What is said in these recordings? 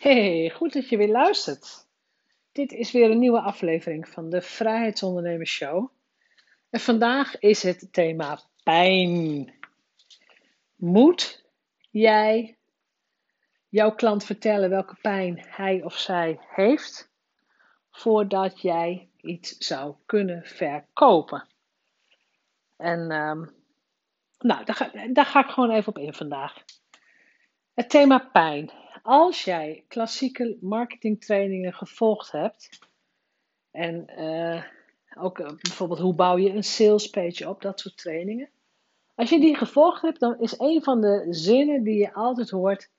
Hey, goed dat je weer luistert. Dit is weer een nieuwe aflevering van de Vrijheidsondernemers Show. En vandaag is het thema pijn. Moet jij jouw klant vertellen welke pijn hij of zij heeft voordat jij iets zou kunnen verkopen? En ehm, nou, daar ga, daar ga ik gewoon even op in vandaag. Het thema pijn als jij klassieke marketingtrainingen gevolgd hebt, en uh, ook uh, bijvoorbeeld hoe bouw je een salespage op, dat soort trainingen. Als je die gevolgd hebt, dan is een van de zinnen die je altijd hoort: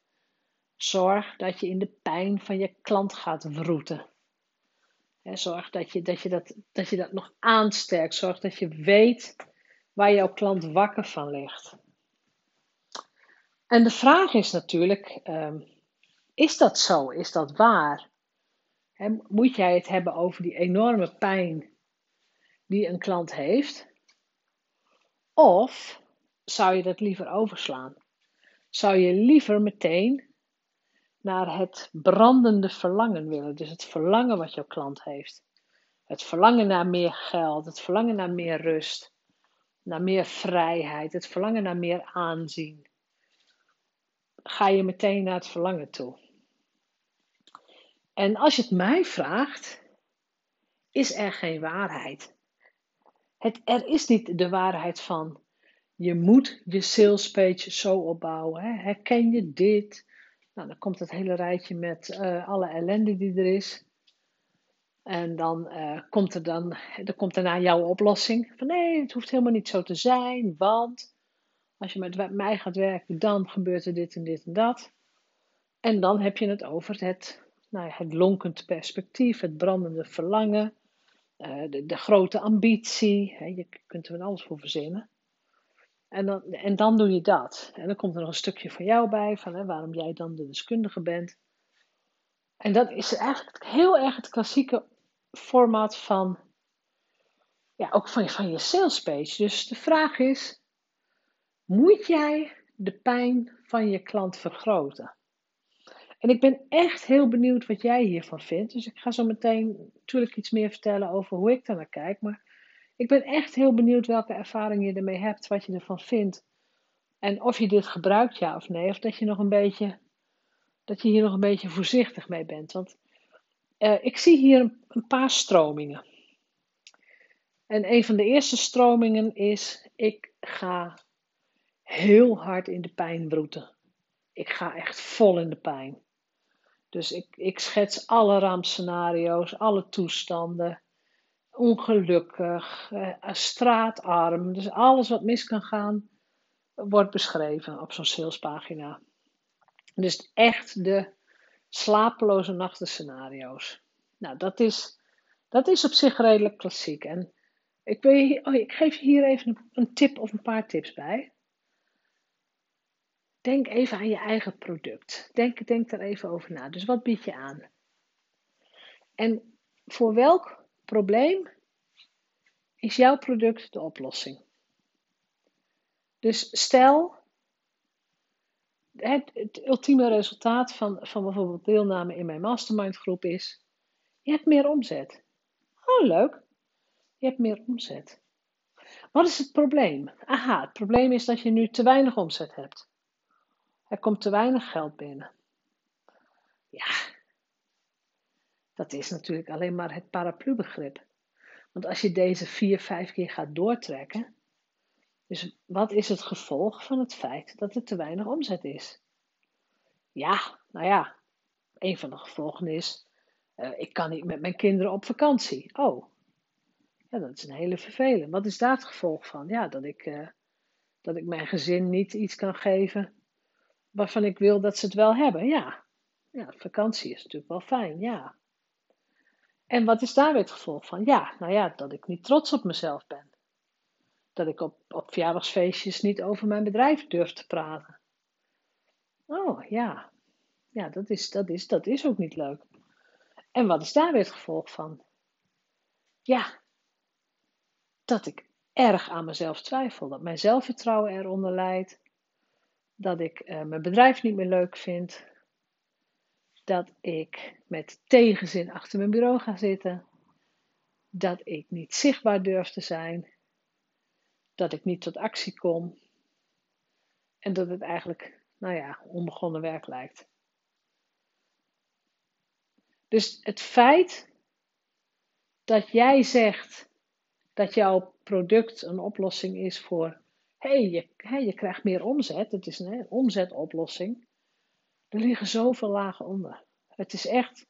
zorg dat je in de pijn van je klant gaat wroeten. Zorg dat je dat, je dat, dat je dat nog aansterkt. Zorg dat je weet waar jouw klant wakker van ligt. En de vraag is natuurlijk: um, is dat zo? Is dat waar? moet jij het hebben over die enorme pijn die een klant heeft? Of zou je dat liever overslaan? Zou je liever meteen naar het brandende verlangen willen? Dus het verlangen wat jouw klant heeft. Het verlangen naar meer geld, het verlangen naar meer rust, naar meer vrijheid, het verlangen naar meer aanzien. Ga je meteen naar het verlangen toe? En als je het mij vraagt, is er geen waarheid. Het, er is niet de waarheid van je moet je sales page zo opbouwen. Hè? Herken je dit? Nou, dan komt het hele rijtje met uh, alle ellende die er is. En dan uh, komt er dan, er komt daarna jouw oplossing. Van nee, het hoeft helemaal niet zo te zijn, want als je met mij gaat werken, dan gebeurt er dit en dit en dat. En dan heb je het over het nou het lonkend perspectief, het brandende verlangen, uh, de, de, grote ambitie. Hè, je kunt er van alles voor verzinnen. En dan, en dan doe je dat. En dan komt er nog een stukje van jou bij, van hè, waarom jij dan de deskundige bent. En dat is eigenlijk heel erg het klassieke format van, ja, ook van, van je sales page. Dus de vraag is, moet jij de pijn van je klant vergroten? En ik ben echt heel benieuwd wat jij hiervan vindt. Dus ik ga zo meteen natuurlijk iets meer vertellen over hoe ik daar naar kijk. Maar ik ben echt heel benieuwd welke ervaring je ermee hebt, wat je ervan vindt. En of je dit gebruikt, ja of nee. Of dat je nog een beetje, dat je hier nog een beetje voorzichtig mee bent. Want uh, ik zie hier een, een paar stromingen. En een van de eerste stromingen is: ik ga heel hard in de pijn broeten. Ik ga echt vol in de pijn. Dus ik, ik schets alle rampscenario's, alle toestanden. Ongelukkig, eh, straatarm. Dus alles wat mis kan gaan, wordt beschreven op zo'n salespagina. Dus echt de slapeloze nachten scenario's. Nou, dat is, dat is op zich redelijk klassiek. En ik, oh, ik geef je hier even een tip of een paar tips bij. Denk even aan je eigen product. Denk, denk daar even over na. Dus wat bied je aan? En voor welk probleem is jouw product de oplossing? Dus stel, het, het ultieme resultaat van, van bijvoorbeeld deelname in mijn mastermind groep is, je hebt meer omzet. Oh, leuk. Je hebt meer omzet. Wat is het probleem? Aha, het probleem is dat je nu te weinig omzet hebt. Er komt te weinig geld binnen. Ja, dat is natuurlijk alleen maar het paraplubegrip. Want als je deze vier, vijf keer gaat doortrekken, dus wat is het gevolg van het feit dat er te weinig omzet is? Ja, nou ja, een van de gevolgen is, uh, ik kan niet met mijn kinderen op vakantie. Oh, ja, dat is een hele vervelend. Wat is daar het gevolg van? Ja, dat ik, uh, dat ik mijn gezin niet iets kan geven waarvan ik wil dat ze het wel hebben. Ja, ja vakantie is natuurlijk wel fijn, ja. En wat is daar weer het gevolg van? Ja, nou ja, dat ik niet trots op mezelf ben. Dat ik op, op verjaardagsfeestjes niet over mijn bedrijf durf te praten. Oh ja, ja dat, is, dat, is, dat is ook niet leuk. En wat is daar weer het gevolg van? Ja, dat ik erg aan mezelf twijfel, dat mijn zelfvertrouwen eronder leidt, dat ik uh, mijn bedrijf niet meer leuk vind. dat ik met tegenzin achter mijn bureau ga zitten, dat ik niet zichtbaar durf te zijn, dat ik niet tot actie kom en dat het eigenlijk, nou ja, onbegonnen werk lijkt. Dus het feit dat jij zegt dat jouw product een oplossing is voor, hey, je, krijgt meer omzet, het is een omzetoplossing. Er liggen zoveel lagen onder. Het is echt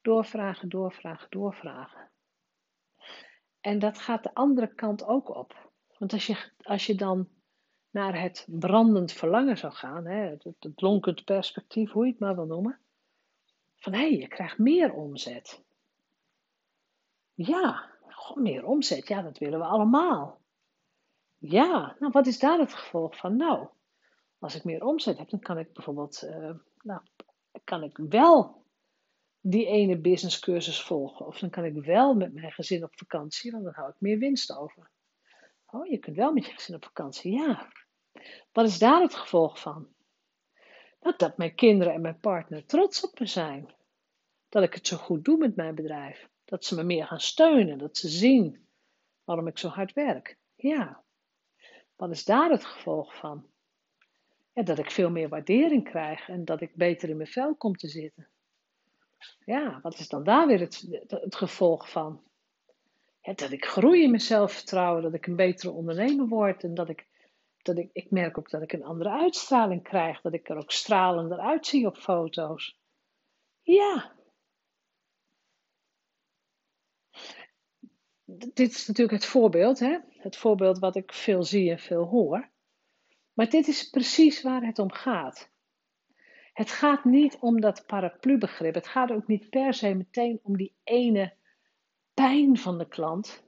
doorvragen, doorvragen, doorvragen. En dat gaat de andere kant ook op. Want als je, als je dan naar het brandend verlangen zou gaan, hè, het, het lonkend perspectief, hoe je het maar wil noemen, van hé, je krijgt meer omzet. Ja, meer omzet, ja, dat willen we allemaal. Ja, nou wat is daar het gevolg van? Nou, als ik meer omzet heb, dan kan ik bijvoorbeeld, uh, nou, kan ik wel die ene businesscursus volgen. Of dan kan ik wel met mijn gezin op vakantie, want dan hou ik meer winst over. Oh, je kunt wel met je gezin op vakantie, ja. Wat is daar het gevolg van? Nou, dat mijn kinderen en mijn partner trots op me zijn. Dat ik het zo goed doe met mijn bedrijf. Dat ze me meer gaan steunen. Dat ze zien waarom ik zo hard werk. Ja. Wat is daar het gevolg van? Dat ik veel meer waardering krijg en dat ik beter in mijn vel kom te zitten. Ja, wat is dan daar weer het, het gevolg van? Dat ik groei in mijn zelfvertrouwen, dat ik een betere ondernemer word en dat ik, dat ik, ik merk ook dat ik een andere uitstraling krijg, dat ik er ook stralender uitzie op foto's. Ja. Dit is natuurlijk het voorbeeld, hè? het voorbeeld wat ik veel zie en veel hoor. Maar dit is precies waar het om gaat. Het gaat niet om dat paraplubegrip. Het gaat ook niet per se meteen om die ene pijn van de klant.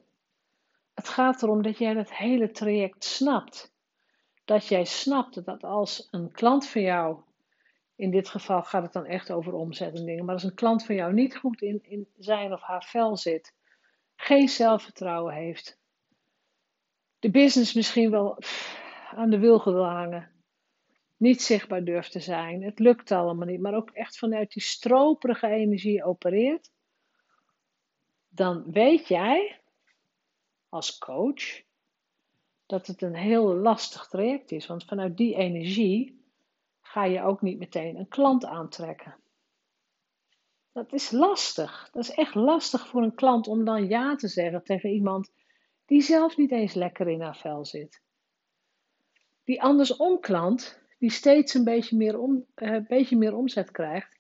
Het gaat erom dat jij het hele traject snapt. Dat jij snapt dat als een klant van jou, in dit geval gaat het dan echt over omzet en dingen, maar als een klant van jou niet goed in, in zijn of haar vel zit, geen zelfvertrouwen heeft, de business misschien wel aan de wilgen wil hangen, niet zichtbaar durft te zijn. Het lukt allemaal niet, maar ook echt vanuit die stroperige energie opereert, dan weet jij als coach dat het een heel lastig traject is. Want vanuit die energie ga je ook niet meteen een klant aantrekken. Dat is lastig. Dat is echt lastig voor een klant om dan ja te zeggen tegen iemand die zelf niet eens lekker in haar vel zit. Die andersom klant die steeds een beetje meer, uh, beetje meer omzet krijgt,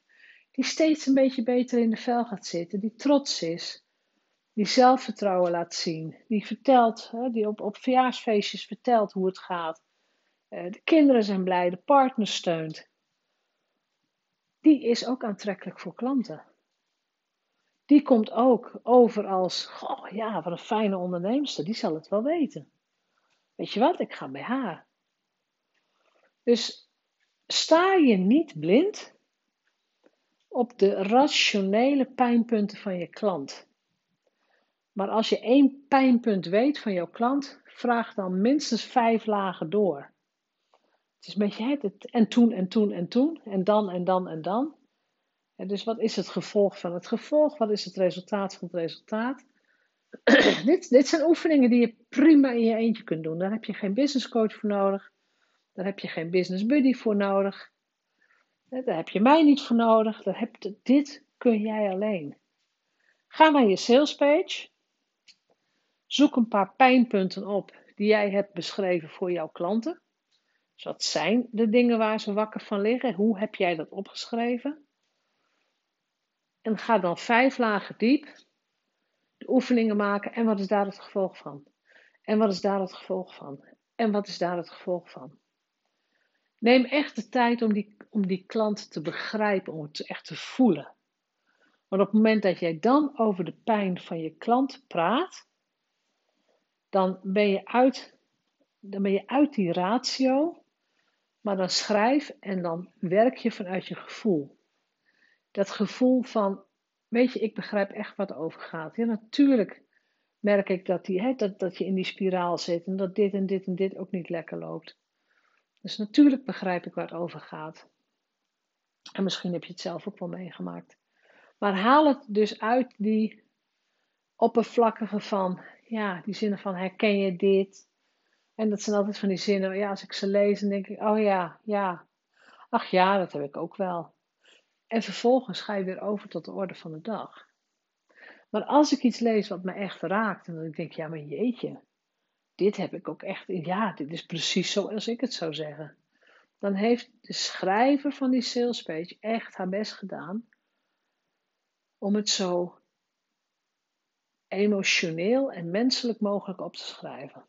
die steeds een beetje beter in de vel gaat zitten, die trots is, die zelfvertrouwen laat zien, die vertelt, die op, op verjaarsfeestjes vertelt hoe het gaat. Uh, de kinderen zijn blij, de partner steunt. Die is ook aantrekkelijk voor klanten. Die komt ook over als, goh, ja, wat een fijne onderneemster, die zal het wel weten. Weet je wat, ik ga bij haar. Dus sta je niet blind op de rationele pijnpunten van je klant. Maar als je één pijnpunt weet van jouw klant, vraag dan minstens vijf lagen door. Is een beetje het en toen en toen en toen en dan en dan en dan. Dus wat is het gevolg van het gevolg? Wat is het resultaat van het resultaat? dit, dit zijn oefeningen die je prima in je eentje kunt doen. Daar heb je geen business coach voor nodig. Daar heb je geen business buddy voor nodig. Daar heb je mij niet voor nodig. Daar heb, dit kun jij alleen. Ga naar je salespage. Zoek een paar pijnpunten op die jij hebt beschreven voor jouw klanten. Dus wat zijn de dingen waar ze wakker van liggen? Hoe heb jij dat opgeschreven? En ga dan vijf lagen diep de oefeningen maken. En wat is daar het gevolg van? En wat is daar het gevolg van? En wat is daar het gevolg van? Neem echt de tijd om die, om die klant te begrijpen, om het echt te voelen. Want op het moment dat jij dan over de pijn van je klant praat, dan ben je uit, dan ben je uit die ratio, maar dan schrijf en dan werk je vanuit je gevoel. Dat gevoel van, weet je, ik begrijp echt wat er over gaat. Ja, natuurlijk merk ik dat, die, hè, dat, dat je in die spiraal zit en dat dit en dit en dit ook niet lekker loopt. Dus natuurlijk begrijp ik waar het over gaat. En misschien heb je het zelf ook wel meegemaakt. Maar haal het dus uit die oppervlakkige van, ja, die zinnen van herken je dit? En dat zijn altijd van die zinnen, ja, als ik ze lees, dan denk ik, oh ja, ja. Ach ja, dat heb ik ook wel. En vervolgens ga je weer over tot de orde van de dag. Maar als ik iets lees wat me echt raakt, en dan denk ik, ja, maar jeetje, dit heb ik ook echt, ja, dit is precies zoals ik het zou zeggen. Dan heeft de schrijver van die sales page echt haar best gedaan om het zo emotioneel en menselijk mogelijk op te schrijven.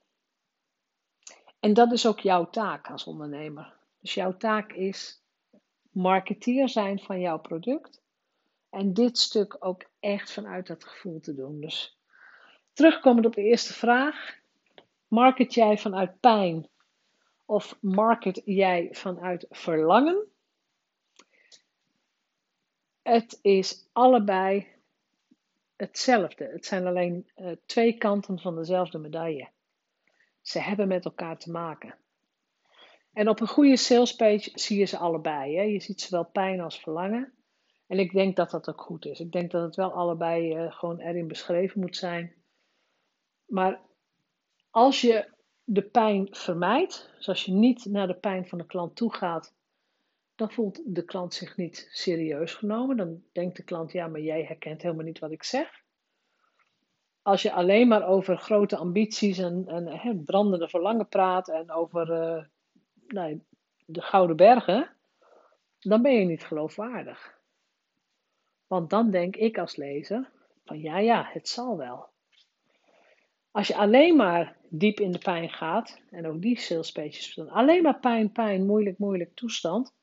En dat is ook jouw taak als ondernemer. Dus jouw taak is marketeer zijn van jouw product. En dit stuk ook echt vanuit dat gevoel te doen. Dus terugkomend op de eerste vraag. Market jij vanuit pijn of market jij vanuit verlangen? Het is allebei hetzelfde. Het zijn alleen uh, twee kanten van dezelfde medaille. Ze hebben met elkaar te maken. En op een goede salespage zie je ze allebei. Hè? Je ziet zowel pijn als verlangen. En ik denk dat dat ook goed is. Ik denk dat het wel allebei uh, gewoon erin beschreven moet zijn. Maar als je de pijn vermijdt, dus als je niet naar de pijn van de klant toe gaat, dan voelt de klant zich niet serieus genomen. Dan denkt de klant, ja, maar jij herkent helemaal niet wat ik zeg. Als je alleen maar over grote ambities en, en brandende verlangen praat en over uh, nou, de Gouden Bergen, dan ben je niet geloofwaardig. Want dan denk ik als lezer van ja, ja, het zal wel. Als je alleen maar diep in de pijn gaat, en ook die salespages, alleen maar pijn, pijn, moeilijk, moeilijk toestand.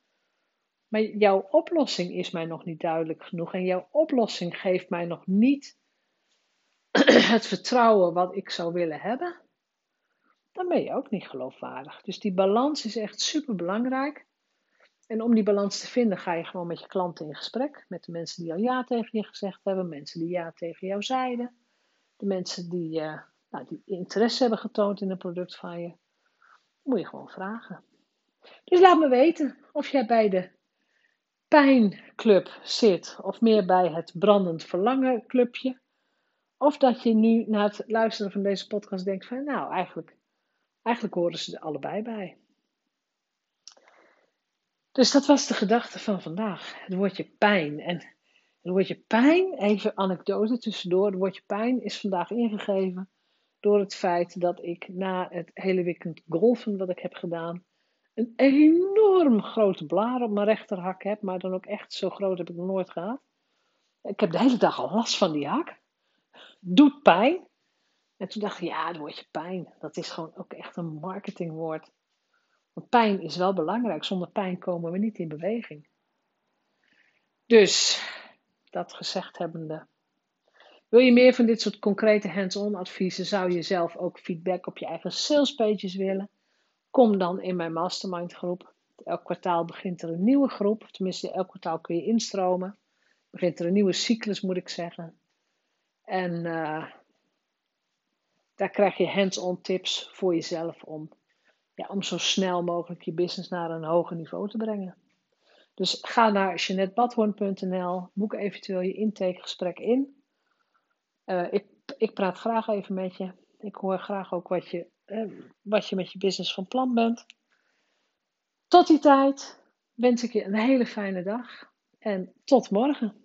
Maar jouw oplossing is mij nog niet duidelijk genoeg en jouw oplossing geeft mij nog niet het vertrouwen wat ik zou willen hebben dan ben je ook niet geloofwaardig. Dus die balans is echt super belangrijk. En om die balans te vinden, ga je gewoon met je klanten in gesprek. Met de mensen die al ja tegen je gezegd hebben, mensen die ja tegen jou zeiden, de mensen die, uh, nou, die interesse hebben getoond in een product van je. Moet je gewoon vragen. Dus laat me weten of jij bij de pijnclub zit of meer bij het brandend verlangen clubje. Of dat je nu na het luisteren van deze podcast denkt van nou eigenlijk Eigenlijk horen ze er allebei bij. Dus dat was de gedachte van vandaag. Het woordje pijn. En het woordje pijn, even anekdote tussendoor. Het woordje pijn is vandaag ingegeven door het feit dat ik na het hele weekend golfen wat ik heb gedaan, een enorm grote blaar op mijn rechterhak heb. Maar dan ook echt zo groot heb ik nog nooit gehad. Ik heb de hele dag al last van die hak. Doet pijn. En toen dacht ik, ja, het woordje pijn, dat is gewoon ook echt een marketingwoord. Want pijn is wel belangrijk. Zonder pijn komen we niet in beweging. Dus, dat gezegd hebbende. Wil je meer van dit soort concrete hands-on adviezen? Zou je zelf ook feedback op je eigen salespages willen? Kom dan in mijn mastermind groep. Elk kwartaal begint er een nieuwe groep. Tenminste, elk kwartaal kun je instromen. Begint er een nieuwe cyclus, moet ik zeggen. En uh, daar krijg je hands-on tips voor jezelf om, ja, om zo snel mogelijk je business naar een hoger niveau te brengen. Dus ga naar jeanettebadhoorn.nl, boek eventueel je intakegesprek in. Uh, ik, ik praat graag even met je. Ik hoor graag ook wat je, uh, wat je met je business van plan bent. Tot die tijd wens ik je een hele fijne dag en tot morgen.